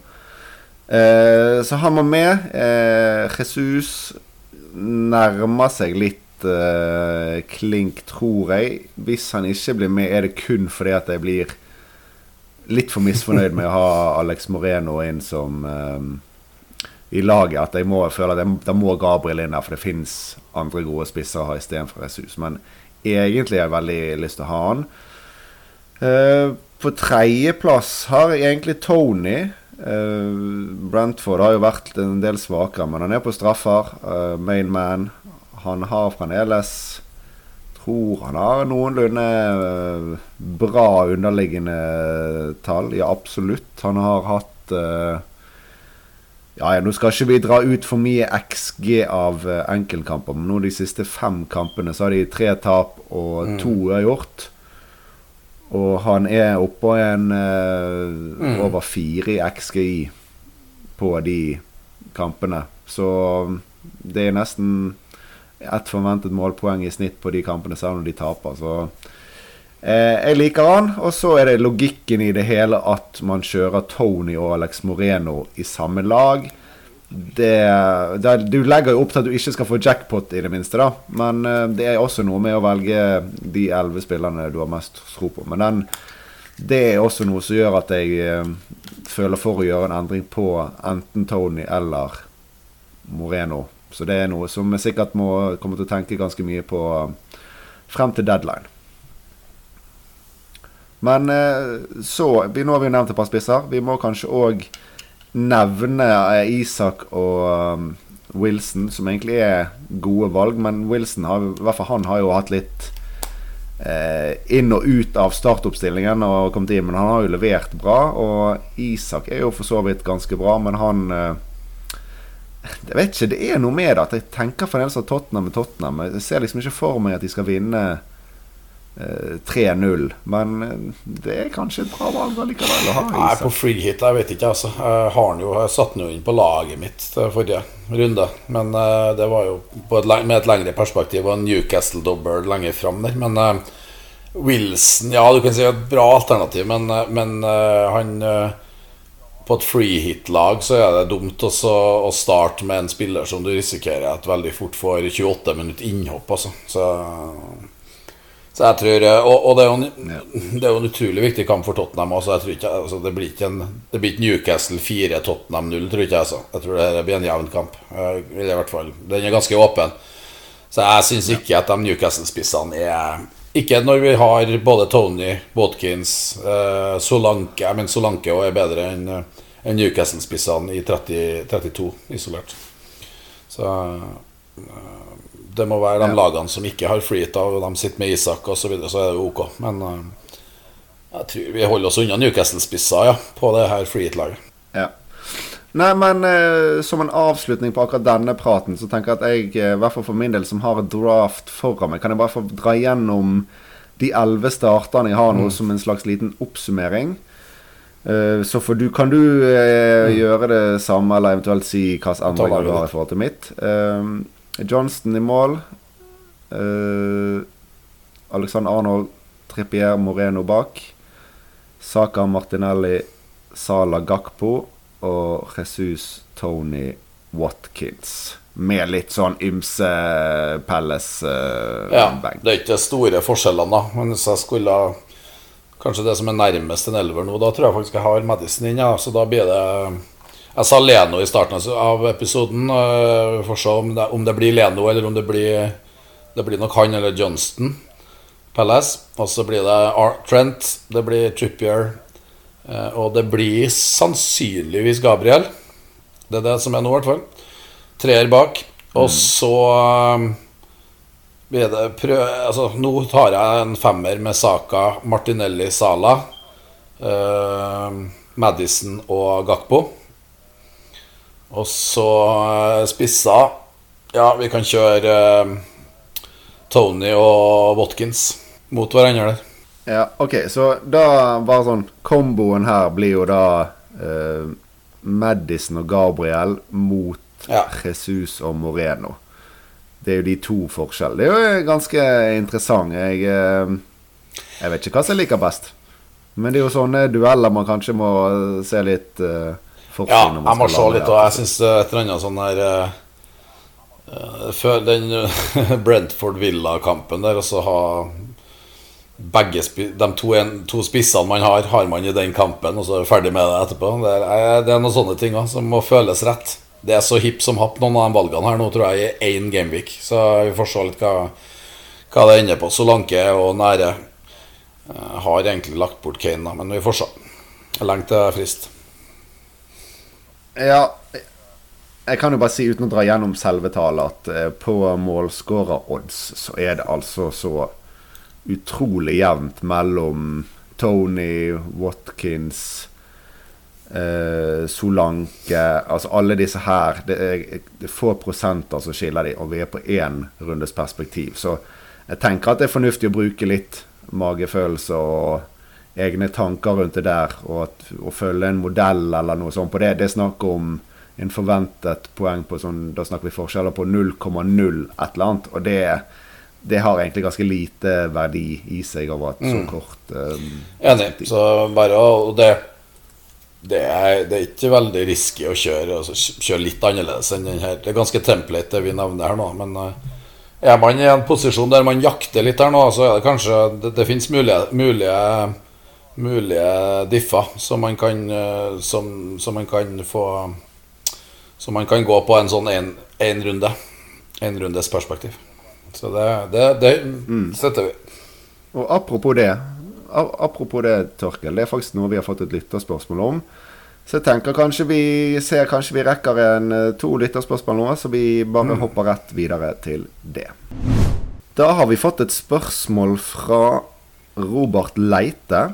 Eh, så han må med. Eh, Jesus nærmer seg litt eh, klink, tror jeg. Hvis han ikke blir med, er det kun fordi at jeg blir litt for misfornøyd med å ha Alex Moreno inn som um, i laget. At jeg må føle at jeg, da må Gabriel inn der, for det fins andre gode spisser å ha istedenfor Jesus. Men egentlig har jeg veldig lyst til å ha han. Uh, på tredjeplass har jeg egentlig Tony. Uh, Brentford har jo vært en del svakere, men han er på straffer. Uh, main man. Han har fremdeles Tror han har noenlunde eh, bra underliggende tall. Ja, absolutt. Han har hatt eh, ja, ja, Nå skal ikke vi dra ut for mye XG av uh, enkeltkamper, men nå de siste fem kampene så har de tre tap og to uavgjort. Og han er oppå en eh, over fire i XGI på de kampene. Så um, det er nesten ett forventet målpoeng i snitt på de kampene, selv om de taper. Så eh, jeg liker han. Og så er det logikken i det hele at man kjører Tony og Alex Moreno i samme lag. Det, det, du legger jo opp til at du ikke skal få jackpot, i det minste. da Men eh, det er også noe med å velge de elleve spillerne du har mest tro på. Men den, det er også noe som gjør at jeg eh, føler for å gjøre en endring på enten Tony eller Moreno. Så det er noe som vi sikkert må komme til å tenke ganske mye på eh, frem til deadline. Men eh, så Nå har vi jo nevnt et par spisser. Vi må kanskje òg nevne eh, Isak og um, Wilson, som egentlig er gode valg. Men Wilson har, i hvert fall han har jo hatt litt eh, inn og ut av startoppstillingen og kommet inn, men han har jo levert bra. Og Isak er jo for så vidt ganske bra, men han eh, Jeg vet ikke, det er noe med det at jeg tenker fremdeles at Tottenham er Tottenham. Jeg ser liksom ikke for meg at de skal vinne eh, 3-0. Men eh, det er kanskje et bra valg allikevel å ha Nei, på free hit, jeg vet ikke, altså. Jeg har den jo, jeg satte den jo inn på laget mitt til forrige runde. Men eh, det var jo på et, med et lengre perspektiv og en Newcastle-dobbel lenger fram der. Men eh, Wilson, ja, du kan si et bra alternativ, men, eh, men eh, han eh, På et free hit-lag så er det dumt også å starte med en spiller som du risikerer at veldig fort får 28 minutter innhopp, altså. Så så jeg tror, Og, og det, er en, det er jo en utrolig viktig kamp for Tottenham. Også. Jeg ikke, altså, det, blir ikke en, det blir ikke Newcastle 4, Tottenham 0, tror ikke jeg. Altså. Jeg tror det blir en jevn kamp. I hvert fall, Den er ganske åpen. Så jeg syns ikke at de Newcastle-spissene er Ikke når vi har både Tony, Watkins, eh, Solanke Jeg mener Solanke også er bedre enn en Newcastle-spissene i 30, 32 isolert. Så eh, det må være de lagene som ikke har FreeT, av, og de sitter med Isak osv., så, videre, så er det jo ok. Men eh, jeg tror vi holder oss unna Newcastle-spisser ja, på det her freet-laget. Ja. Nei, men eh, som en avslutning på akkurat denne praten, så tenker jeg at jeg, eh, i hvert fall for min del, som har et draft foran meg, kan jeg bare få dra gjennom de elleve starterne jeg har nå, som en slags liten oppsummering. Eh, så du, kan du eh, gjøre det samme, eller eventuelt si hvilke endringer du har i forhold til mitt. Eh, Johnston i mål. Eh, Alexander Arnold, Trippier, Moreno bak. Saka Martinelli, Sala Gakpo og Jesus Tony Watkins. Med litt sånn ymse Pelles-benk. Ja, det er ikke store forskjellene, da. Men hvis jeg skulle Kanskje det som er nærmest en elver nå, da tror jeg faktisk jeg har Madison inn. Ja. Så da blir det Jeg sa Leno i starten av episoden. Vi får se om det, om det blir Leno, eller om det blir Det blir nok han eller Johnston. Palace. Og så blir det Trent, det blir Trippier, eh, og det blir sannsynligvis Gabriel. Det er det som er nå, i hvert fall. Treer bak. Og så eh, blir det prøv... Altså, nå tar jeg en femmer med Saka, Martinelli, Sala, eh, Madison og Gakpo. Og så eh, spissa Ja, vi kan kjøre eh, Tony og Watkins mot hverandre der. Ja, ok, så da bare sånn Komboen her blir jo da eh, Madison og Gabriel mot Ja. Jesus og Moreno. Det er jo de to forskjellene. Det er jo ganske interessant. Jeg, eh, jeg vet ikke hva som jeg liker best. Men det er jo sånne dueller man kanskje må eh, se litt uh, Ja, jeg må se litt, og jeg syns et eller annet sånn her eh, eh, Før den eh, Brentford Villa-kampen der, og så ha begge de to, en, to spissene man har, har man i den kampen, og så er vi ferdig med det etterpå. Det er, det er noen sånne ting også, som må føles rett. Det er så hipp som happ, noen av de valgene her nå, tror jeg, i én gameweek. Så vi får se litt hva, hva det ender på. Solanke og Nære eh, har egentlig lagt bort Kane, men vi får se. Lenge til frist. Ja, jeg kan jo bare si uten å dra gjennom selve tallet at eh, på målskårer-odds så er det altså så utrolig jevnt mellom Tony, Watkins, eh, Solanke Altså alle disse her. Det er, det er få prosenter som skiller de, og vi er på én rundes perspektiv. Så jeg tenker at det er fornuftig å bruke litt magefølelse og egne tanker rundt det der, og at, å følge en modell eller noe sånt på det. Det er snakk om en forventet poeng på sånn Da snakker vi forskjeller på 0,0 et eller annet, og det, det har egentlig ganske lite verdi i seg over et så kort um, Enig. Så bare og det, det, er, det er ikke veldig risky å kjøre altså, kjøre litt annerledes enn den her. Det er ganske template, det vi nevner her nå. Men eh, er man i en posisjon der man jakter litt her nå, så er det kanskje Det, det finnes mulige, mulige, mulige differ som man kan eh, som, som man kan få Som man kan gå på en sånn én en runde. En rundes perspektiv. Så det, det, det setter vi. Og apropos det, apropos det, Torkel, det er faktisk noe vi har fått et lytterspørsmål om. Så jeg tenker kanskje vi ser kanskje vi rekker en eh, to lytterspørsmål nå, så vi bare hopper rett videre til det. Da har vi fått et spørsmål fra Robert Leite.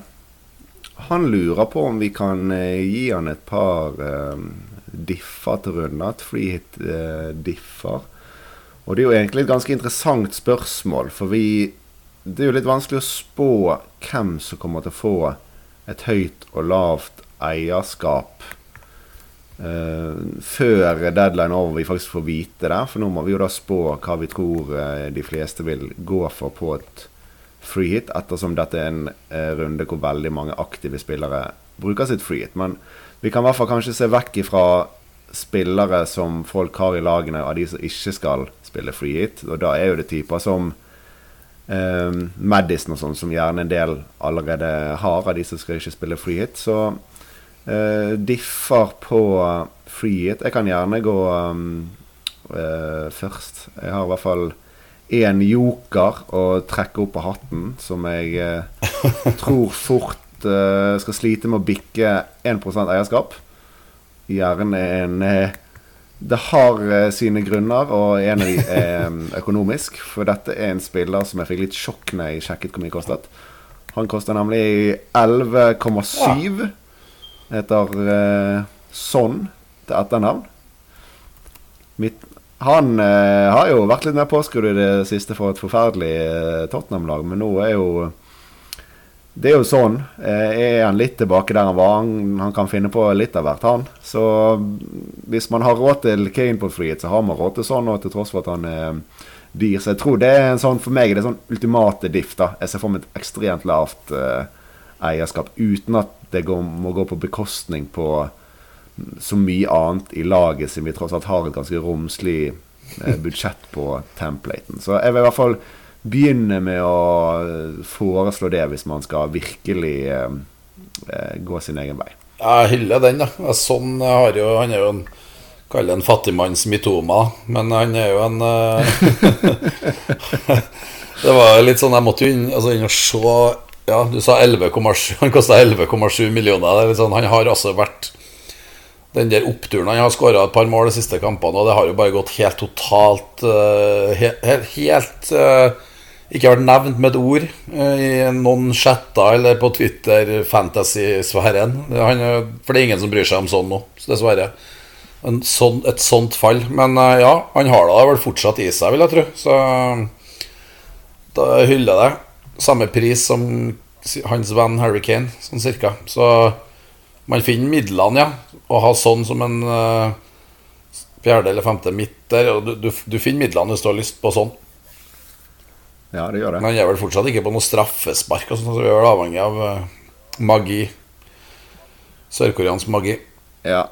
Han lurer på om vi kan eh, gi han et par eh, differ til runden. Free freehit-differ. Eh, og det er jo egentlig et ganske interessant spørsmål, for vi Det er jo litt vanskelig å spå hvem som kommer til å få et høyt og lavt eierskap uh, før deadline over vi faktisk får vite det. For nå må vi jo da spå hva vi tror uh, de fleste vil gå for på et free hit, ettersom dette er en uh, runde hvor veldig mange aktive spillere bruker sitt free hit. Men vi kan i hvert fall kanskje se vekk ifra spillere som folk har i lagene av de som ikke skal spille free hit. Og da er jo det typer som eh, Madison og sånn, som gjerne en del allerede har av de som skal ikke spille free hit. Så eh, differ på free hit. Jeg kan gjerne gå um, eh, først. Jeg har i hvert fall én joker å trekke opp av hatten, som jeg eh, tror fort skal slite med å bikke 1% eierskap. Gjerne en det har uh, sine grunner, og en av de er um, økonomisk. For dette er en spiller som jeg fikk litt sjokk når jeg sjekket hvor mye kostet. Han koster nemlig 11,7. Heter uh, Son til etternavn. Mitt, han uh, har jo vært litt mer påskrudd i det siste for et forferdelig Tottenham-lag, men nå er jo det er jo sånn. Er han litt tilbake der han var? Han, han, kan finne på litt av hvert, han. Så hvis man har råd til Kane på frihet, så har man råd til sånn, og til tross for at han er dyr. Så jeg tror det er en sånn for meg det er sånn ultimate diff. da Jeg ser for meg et ekstremt lavt uh, eierskap uten at det går, må gå på bekostning på så mye annet i laget, siden vi tross alt har et ganske romslig uh, budsjett på templaten. Så jeg vil i hvert fall begynne med å foreslå det hvis man skal virkelig eh, eh gå sin egen vei. Jeg hyller den, da. Sånn har jo, han er jo en kaller en fattigmanns mitoma, men han er jo en uh, Det var litt sånn Jeg måtte jo inn, altså inn og se Ja, du sa 11,7 Han kosta 11,7 millioner. Sånn, han har altså vært den der oppturen Han har skåra et par mål de siste kampene, og det har jo bare gått helt totalt Helt, helt ikke vært nevnt med et ord eh, i noen chatter eller på Twitter, fantasy-sfæren. For det er ingen som bryr seg om sånn nå, dessverre. Sånn, et sånt fall. Men eh, ja, han har det vel fortsatt i seg, vil jeg tro. Så da hyller jeg det. Samme pris som hans venn Harry Kane, sånn cirka. Så man finner midlene, ja. Å ha sånn som en uh, fjerde eller femte midter. Du, du, du finner midlene hvis du har lyst på sånn. Ja, det gjør det. Men han er vel fortsatt ikke på noe straffespark, og sånt, så vi er vel avhengig av magi. magi. Sørkoreansk magi. Ja.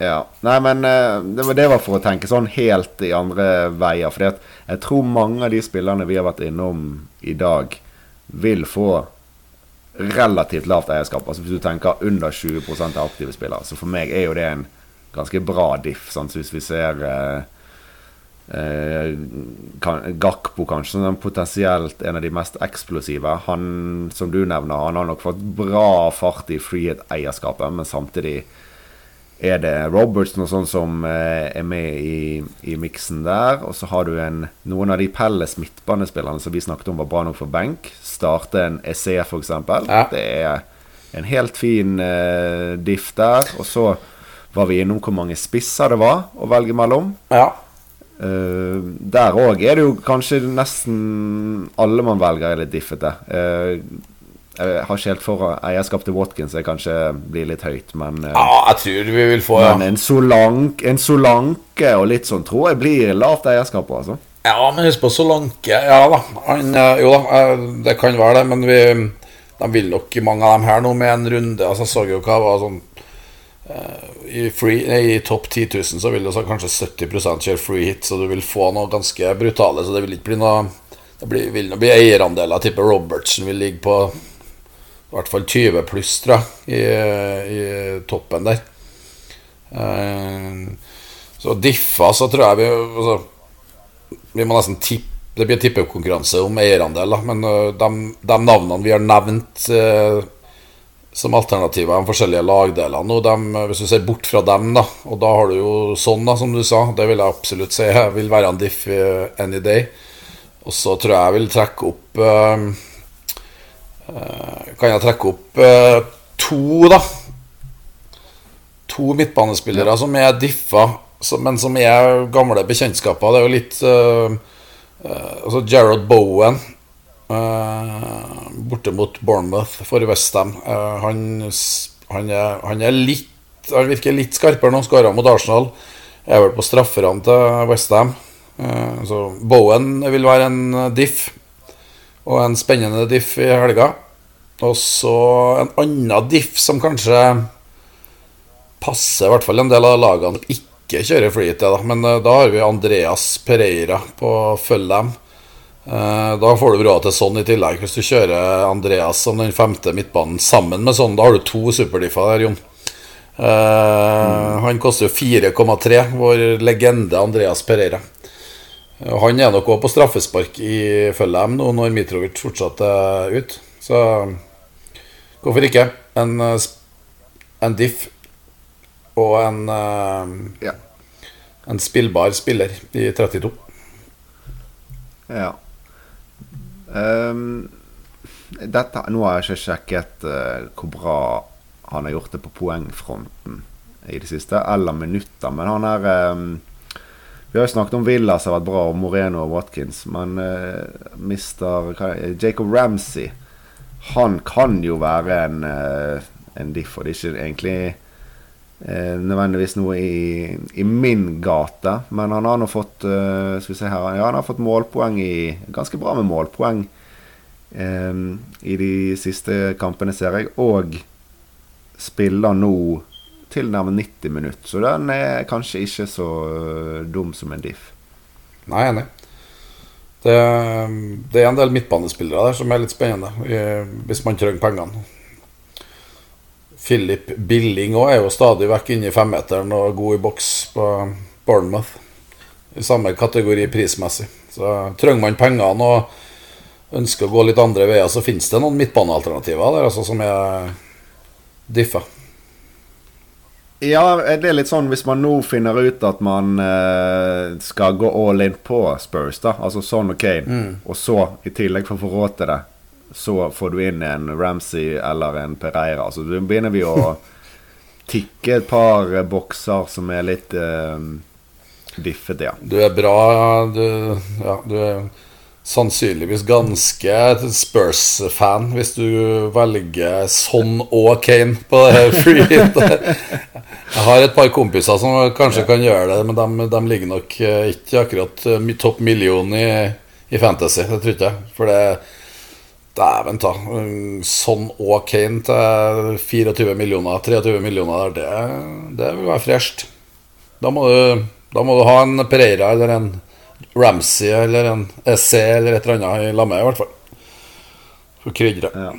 ja. Nei, men uh, det, var, det var for å tenke sånn helt i andre veier. For jeg tror mange av de spillerne vi har vært innom i dag, vil få relativt lavt eierskap. Altså Hvis du tenker under 20 av aktive spillere. Så for meg er jo det en ganske bra diff. Sant? Så hvis vi ser uh, Eh, Gakpo, kanskje, som potensielt en av de mest eksplosive. Han som du nevner, han har nok fått bra fart i frihet-eierskapet, men samtidig er det Robertson og sånn som eh, er med i, i miksen der. Og så har du en, noen av de Pelles midtbanespillerne som vi snakket om var bra nok for benk. Starte en EC, f.eks. Ja. Det er en helt fin eh, diff der. Og så var vi innom hvor mange spisser det var å velge mellom. Ja. Uh, der òg er det jo kanskje nesten alle man velger, er litt diffete. Uh, jeg har ikke helt for eierskap til Watkins, det kanskje blir litt høyt, men uh, Ja, jeg tror vi vil få Men en, Solank, en Solanke og litt sånn tror jeg blir lavt eierskap altså. Ja, men husk på Solanke. Ja da. Han, jo da, det kan være det, men vi de vil nok mange av dem her nå med en runde. Altså, jeg så jo hva var sånn i, free, i topp 10 000 så vil du kanskje 70% kjøre free hit, så du vil få noe ganske brutale. Så det vil ikke bli noe Det blir, vil bli eierandeler. Jeg tipper Robertsen vil ligge på i hvert fall 20 pluss, tror jeg, i, i toppen der. Uh, så diffa, så tror jeg vi altså, Vi må nesten tippe Det blir tippekonkurranse om eierandel. Men uh, de, de, navnene vi har nevnt som alternativer de forskjellige lagdelene. Og dem, hvis du ser bort fra dem, da, og da har du jo sånn, da, som du sa, det vil jeg absolutt si jeg vil være en diff any day. Og så tror jeg jeg vil trekke opp uh, Kan jeg trekke opp uh, to, da? To midtbanespillere ja. som er diffa, som, men som er gamle bekjentskaper. Det er jo litt Altså Gerard Bowen borte mot Bournemouth for Westham. han, han, er, han er litt Han virker litt skarpere nå. Skåra mot Arsenal. Er vel på strafferne til Westham. Eh, så Bowen vil være en diff, og en spennende diff i helga. Og så en annen diff som kanskje passer i hvert fall en del av lagene ikke kjører flyet til. Da. Men eh, da har vi Andreas Pereira på Føllem. Eh, da får du råd til sånn i tillegg. Hvis du kjører Andreas som den femte midtbanen sammen med sånn, da har du to superdiffer der, Jon. Mm. Han koster jo 4,3, vår legende Andreas Pereira. Han er nok òg på straffespark i Følheim nå når Mitrovic fortsatt er ute. Så hvorfor ikke? En, eh, en diff og en eh, ja. En spillbar spiller i 32. Ja. Um, dette, nå har jeg ikke sjekket uh, hvor bra han har gjort det på poengfronten i det siste, eller minutter, men han er um, vi har jo snakket om Villa som har vært bra, og Moreno og Watkins. Men uh, mister Jacob Ramsey Han kan jo være en, uh, en diff, og det er ikke egentlig uh, nødvendigvis noe i, i, min gate. Men han har nå fått uh, Skal vi se her Ja, han har fått målpoeng i Ganske bra med målpoeng i de siste kampene, ser jeg. Og spiller nå tilnærmet 90 minutter. Så den er kanskje ikke så øh, dum som en diff. Nei, enig. Det, det, er en del midtbanespillere der som er litt spennende, hvis man trenger pengene. Philip Billing òg er jo stadig vekk inne i femmeteren og god i boks på Bournemouth. I samme kategori prismessig. Så trenger man pengene og ønsker å gå litt andre veier, så finnes det noen midtbanealternativer der altså, som er diffa. Ja, det er litt sånn hvis man nå finner ut at man eh, skal gå all in på Spurs, da, altså Son og Kane, mm. og så i tillegg for å få råd til det, så får du inn en Ramsey eller en Pereira. Så da begynner vi å tikke et par bokser som er litt uh, diffete, ja. Du er bra, du, ja, du er sannsynligvis ganske Spurs-fan hvis du velger Son og Kane på det free Jeg har et par kompiser som kanskje kan gjøre det, men de, de ligger nok eh, ikke akkurat eh, topp million i, i, Fantasy. Det tror ikke jeg. For det Dæven ta. Sånn og Kane til 24 millioner, 23 millioner, det, det vil være fresht. Da da må du ha en Pereira eller en Ramsey eller en SC eller et eller annet i lammet, i hvert fall. For krydre. Ja.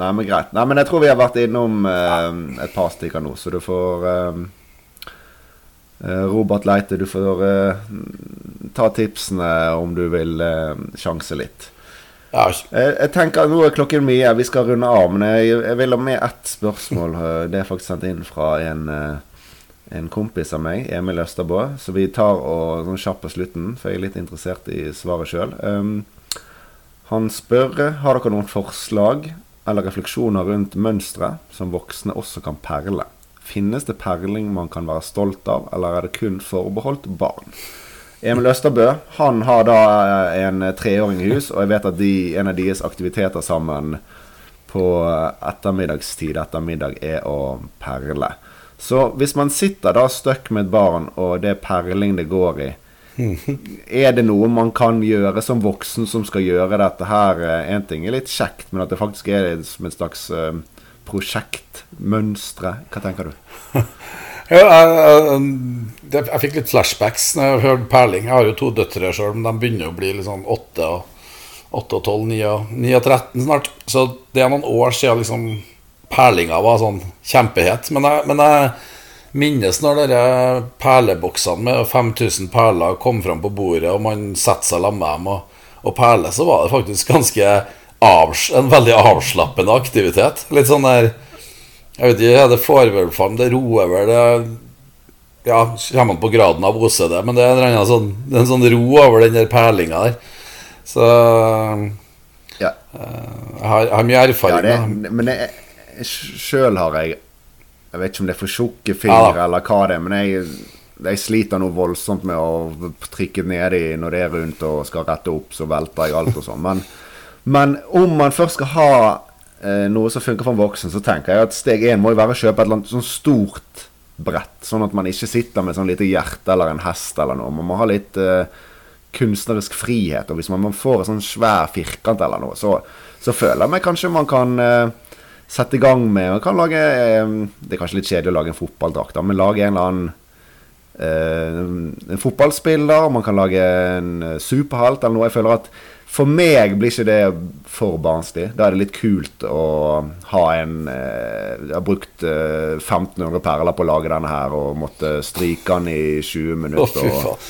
Nei, men greit. Nei, men jeg tror vi har vært innom eh, et par stykker nå, så du får eh, eh, Robert Leite, du får eh, ta tipsene om du vil eh, sjanse litt. Ja. Jeg, jeg, tenker Nå er klokken mye, vi skal runde av, men jeg, jeg vil ha med ett spørsmål. Det er faktisk sendt inn fra en, en kompis av meg, Emil Østerbå. Så vi tar og sånn kjapt på slutten, for jeg er litt interessert i svaret sjøl. Um, han spør har dere noen forslag eller refleksjoner rundt mønstre som voksne også kan perle. Finnes det perling man kan være stolt av, eller er det kun forbeholdt barn? Emil Østerbø han har da eh, en treåring i hus, og jeg vet at de, en av deres aktiviteter sammen på ettermiddagstid etter middag er å perle. Så hvis man sitter da støkk med et barn, og det er perling det går i, er det noe man kan gjøre som voksen som skal gjøre dette her? Én ting er litt kjekt, men at det faktisk er som et slags prosjektmønstre. prosjekt, mønstre. Hva tenker du? ja, jeg, jeg, jeg, fikk litt flashbacks når jeg hørte perling. Jeg har jo to døtre sjøl, men de begynner å bli litt sånn åtte og, 8 og 12, 9 og, 9 og 13 snart. Så det er noen år siden liksom perlinga var sånn kjempehet. Men jeg, men jeg minnes når dere perleboksene med 5000 perler kom fram på bordet, og man setter seg sammen med dem og, og perler, så var det faktisk ganske avs en veldig avslappende aktivitet. Litt sånn der Jeg vet ikke, det får vel fram Det roer vel det Ja, kommer man på graden av OCD, men det er en, sånn, det er en sånn ro over den der perlinga der. Så Ja. jeg har, jeg har mye erfaring Ja, det. men sjøl har jeg Jeg vet ikke om det er for tjukke fingre Ja. eller hva det er, men jeg, jeg sliter noe voldsomt med å trikke nedi når det er rundt og skal rette opp, så velter jeg alt og sånn. Men, men om man først skal ha eh, noe som funker for en voksen, så tenker jeg at steg én må jo være å kjøpe et eller annet sånn stort brett. Sånn at man ikke sitter med sånn lite hjerte eller en hest eller noe. Man må ha litt uh, kunstnerisk frihet. Og hvis man, man får en sånn svær firkant eller noe, så, så føler jeg meg kanskje man kan uh, sette i gang med Man kan lage uh, Det er kanskje litt kjedelig å lage en fotballdrakt, men lage en eller annen eh, en fotballspiller, man kan lage en eh, superhelt eller noe. Jeg føler at for meg blir ikke det for barnslig. Da er det litt kult å ha en eh, Jeg har brukt eh, 1500 perler på å lage denne her og måtte stryke den i 20 minutter. og-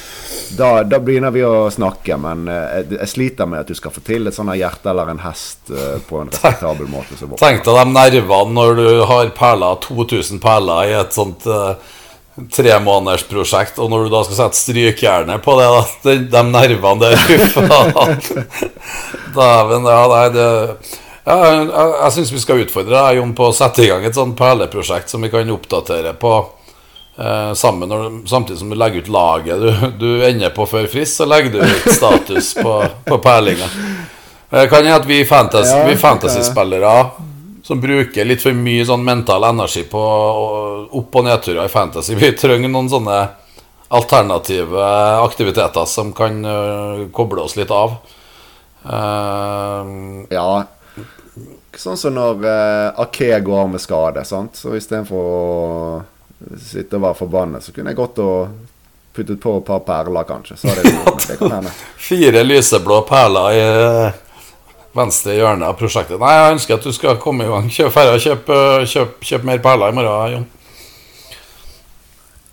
da, da begynner vi å snakke, men eh, jeg, jeg sliter med at du skal få til et sånt hjerte eller en hest eh, på en respektabel måte. Tenk deg de nervene når du har perler, 2000 perler i et sånt uh, tremånedersprosjekt, og når du da skal sette strykejernet på det, da, de, de nervene der, faen. Dæven, ja, nei, det ja, Jeg, jeg, jeg syns vi skal utfordre deg, Jon, på å sette i gang et sånt perleprosjekt som vi kan oppdatere på eh, sammen når, samtidig som du legger ut laget du, du ender på før frist, så legger du ut status på, på perlinga. Det kan hende at vi, fantasy, Ja, vi fantasyspillere som bruker litt for mye sånn mental energi på opp- og nedturer i fantasy, vi trenger noen sånne alternative aktiviteter som kan øh, koble oss litt av. Uh, Ja. Sånn som når uh, Ake går med skade, sant. Så istedenfor å sitte og være forbannet, så kunne jeg gått og puttet på et par perler, kanskje. Det. Det fire lyseblå perler i venstre hjørne av prosjektet. Nei, jeg ønsker at du skal komme i gang. Kjøp, ferdig, kjøp, øh, kjøp, kjøp mer perler i morgen, Jon.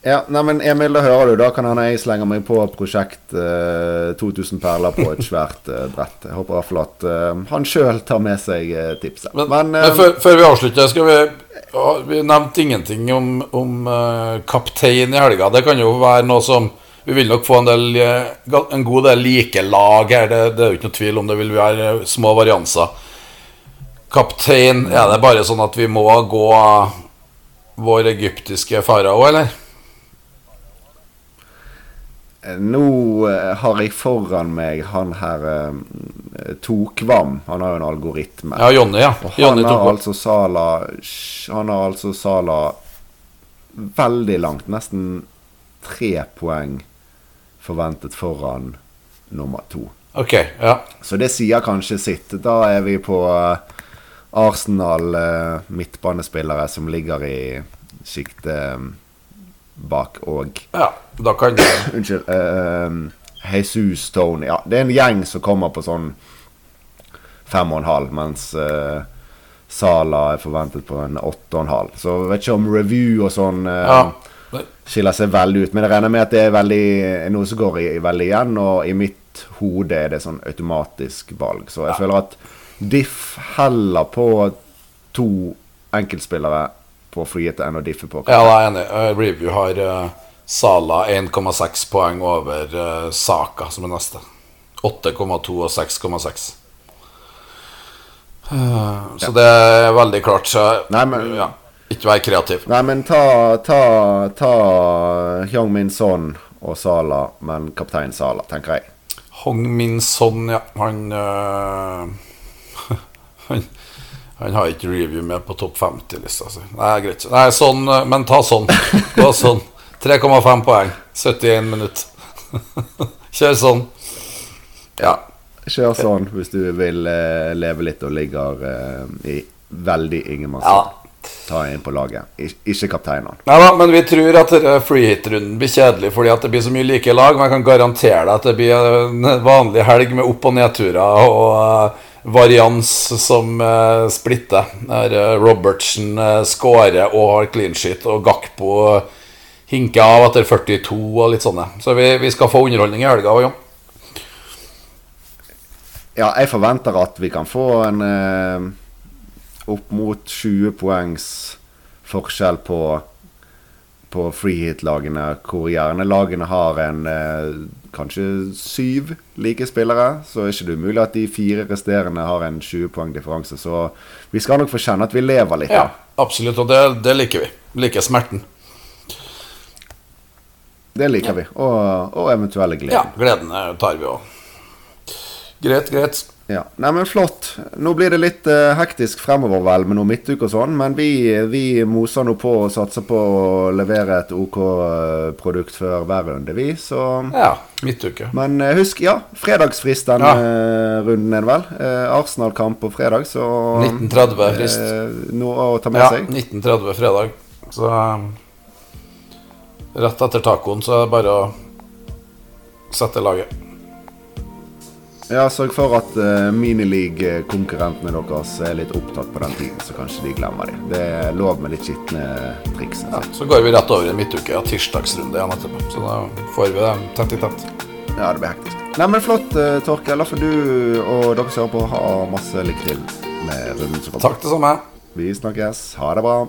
Ja, nei, men Emil, da hører du. Da kan hende jeg slenger meg på prosjekt eh, 2000 perler på et svært eh, brett. Jeg håper i hvert fall at eh, han sjøl tar med seg eh, tipset. Men, Men, men, eh, før, før vi avslutter, skal vi ja, Vi nevnte ingenting om, om eh, kaptein i helga. Det kan jo være noe som Vi vil nok få en, del, eh, en god del like lag her. Det, det er jo ikke noe tvil om det vil være eh, små varianser. Kaptein Er det bare sånn at vi må gå vår egyptiske farao, eller? Nå eh, har jeg foran meg han her Tokvam. Han har jo en algoritme. Ja, Jonny, ja. Og han har altså Sala Han har altså Sala veldig langt. Nesten tre poeng forventet foran nummer to. Ok, ja. Så det sier kanskje sitt. Da er vi på eh, Arsenal eh, midtbanespillere som ligger i sjiktet eh, bak og ja. Da kan du Unnskyld. Uh, Jesus Tony. Ja, det er en gjeng som kommer på sånn fem og en halv, mens uh, Sala er forventet på en åtte og en halv. Så jeg vet ikke om review og sånn uh, Ja. Skiller seg veldig ut. Men jeg regner med at det er veldig, noe som går i, veldig igjen, og i mitt hode er det sånn automatisk valg. Så jeg føler at Diff heller på to enkeltspillere på frihet enn å diffe på. Ja, da er jeg enig. Eh, Review har uh, Sala 1,6 poeng over uh, Saka, som er neste. 8,2 og 6,6. Eh, så det er veldig klart. Så Nei, men- ja, ikke vær kreativ. Nei, men ta, ta, ta Hyung Min Son og Sala, men kaptein Sala, tenker jeg. Hong Min Son, ja. Han, øh, han Han har ikke review med på topp 50-lista si. Nei, greit. Nei, sånn, eh, men ta sånn. Gå sånn. 3,5 poeng. 71 minutter. Kjør sånn. Ja. Kjør sånn hvis du vil eh, leve litt og ligger uh, i veldig ingenmannsland. Ja. Ta inn på laget. Ikke kapteinene. Nei da, men vi tror at free freehit-runden blir kjedelig fordi at det blir så mye like lag. Men jeg kan garantere deg at det blir en vanlig helg med opp- og nedturer og eh, varians som eh, splitter. Der eh, Robertsen scorer og har clean sheet, og Gakpo eh, hinker av etter 42 og litt sånne. Så vi, vi skal få underholdning i helga òg, ja. ja, jeg forventer at vi kan få en eh, opp mot 20 poengs forskjell på på freehit-lagene, hvor gjerne lagene har en eh, kanskje syv like spillere. Så er ikke det umulig at de fire resterende har en 20 poeng differanse. Så vi skal nok få kjenne at vi lever litt. Ja, absolutt. Og det, det liker vi. Liker smerten. Det liker vi. Og, og eventuelle gleden. Ja, gleden tar vi òg. Greit, greit. Ja, nei, men Flott. Nå blir det litt uh, hektisk fremover vel med noe midtuke og sånn, men vi, vi, moser nå på og satser på å levere et OK uh, produkt før hver runde, vi. Så Ja, midtuke. Men uh, husk, ja, fredagsfristen ja. runden er det vel. Arsenal-kamp på fredag, så 1930 frist. noe å ta med ja, seg. Ja, 1930 fredag. Så rett etter tacoen så er det bare å sette laget. Ja, sørg for at uh, minileague-konkurrentene deres er litt opptatt på den tiden, så kanskje de glemmer det. Det er lov med litt skitne triks. Ja, så går vi rett over i midtuke og tirsdagsrunde igjen etterpå. Så da får vi det tett i tett. Ja, det blir hektisk. Nei, men flott, uh, Torkel. La for du og dere som hører på, ha masse lykke til med runden som kommer. Takk det samme. Vi snakkes. Ha det bra.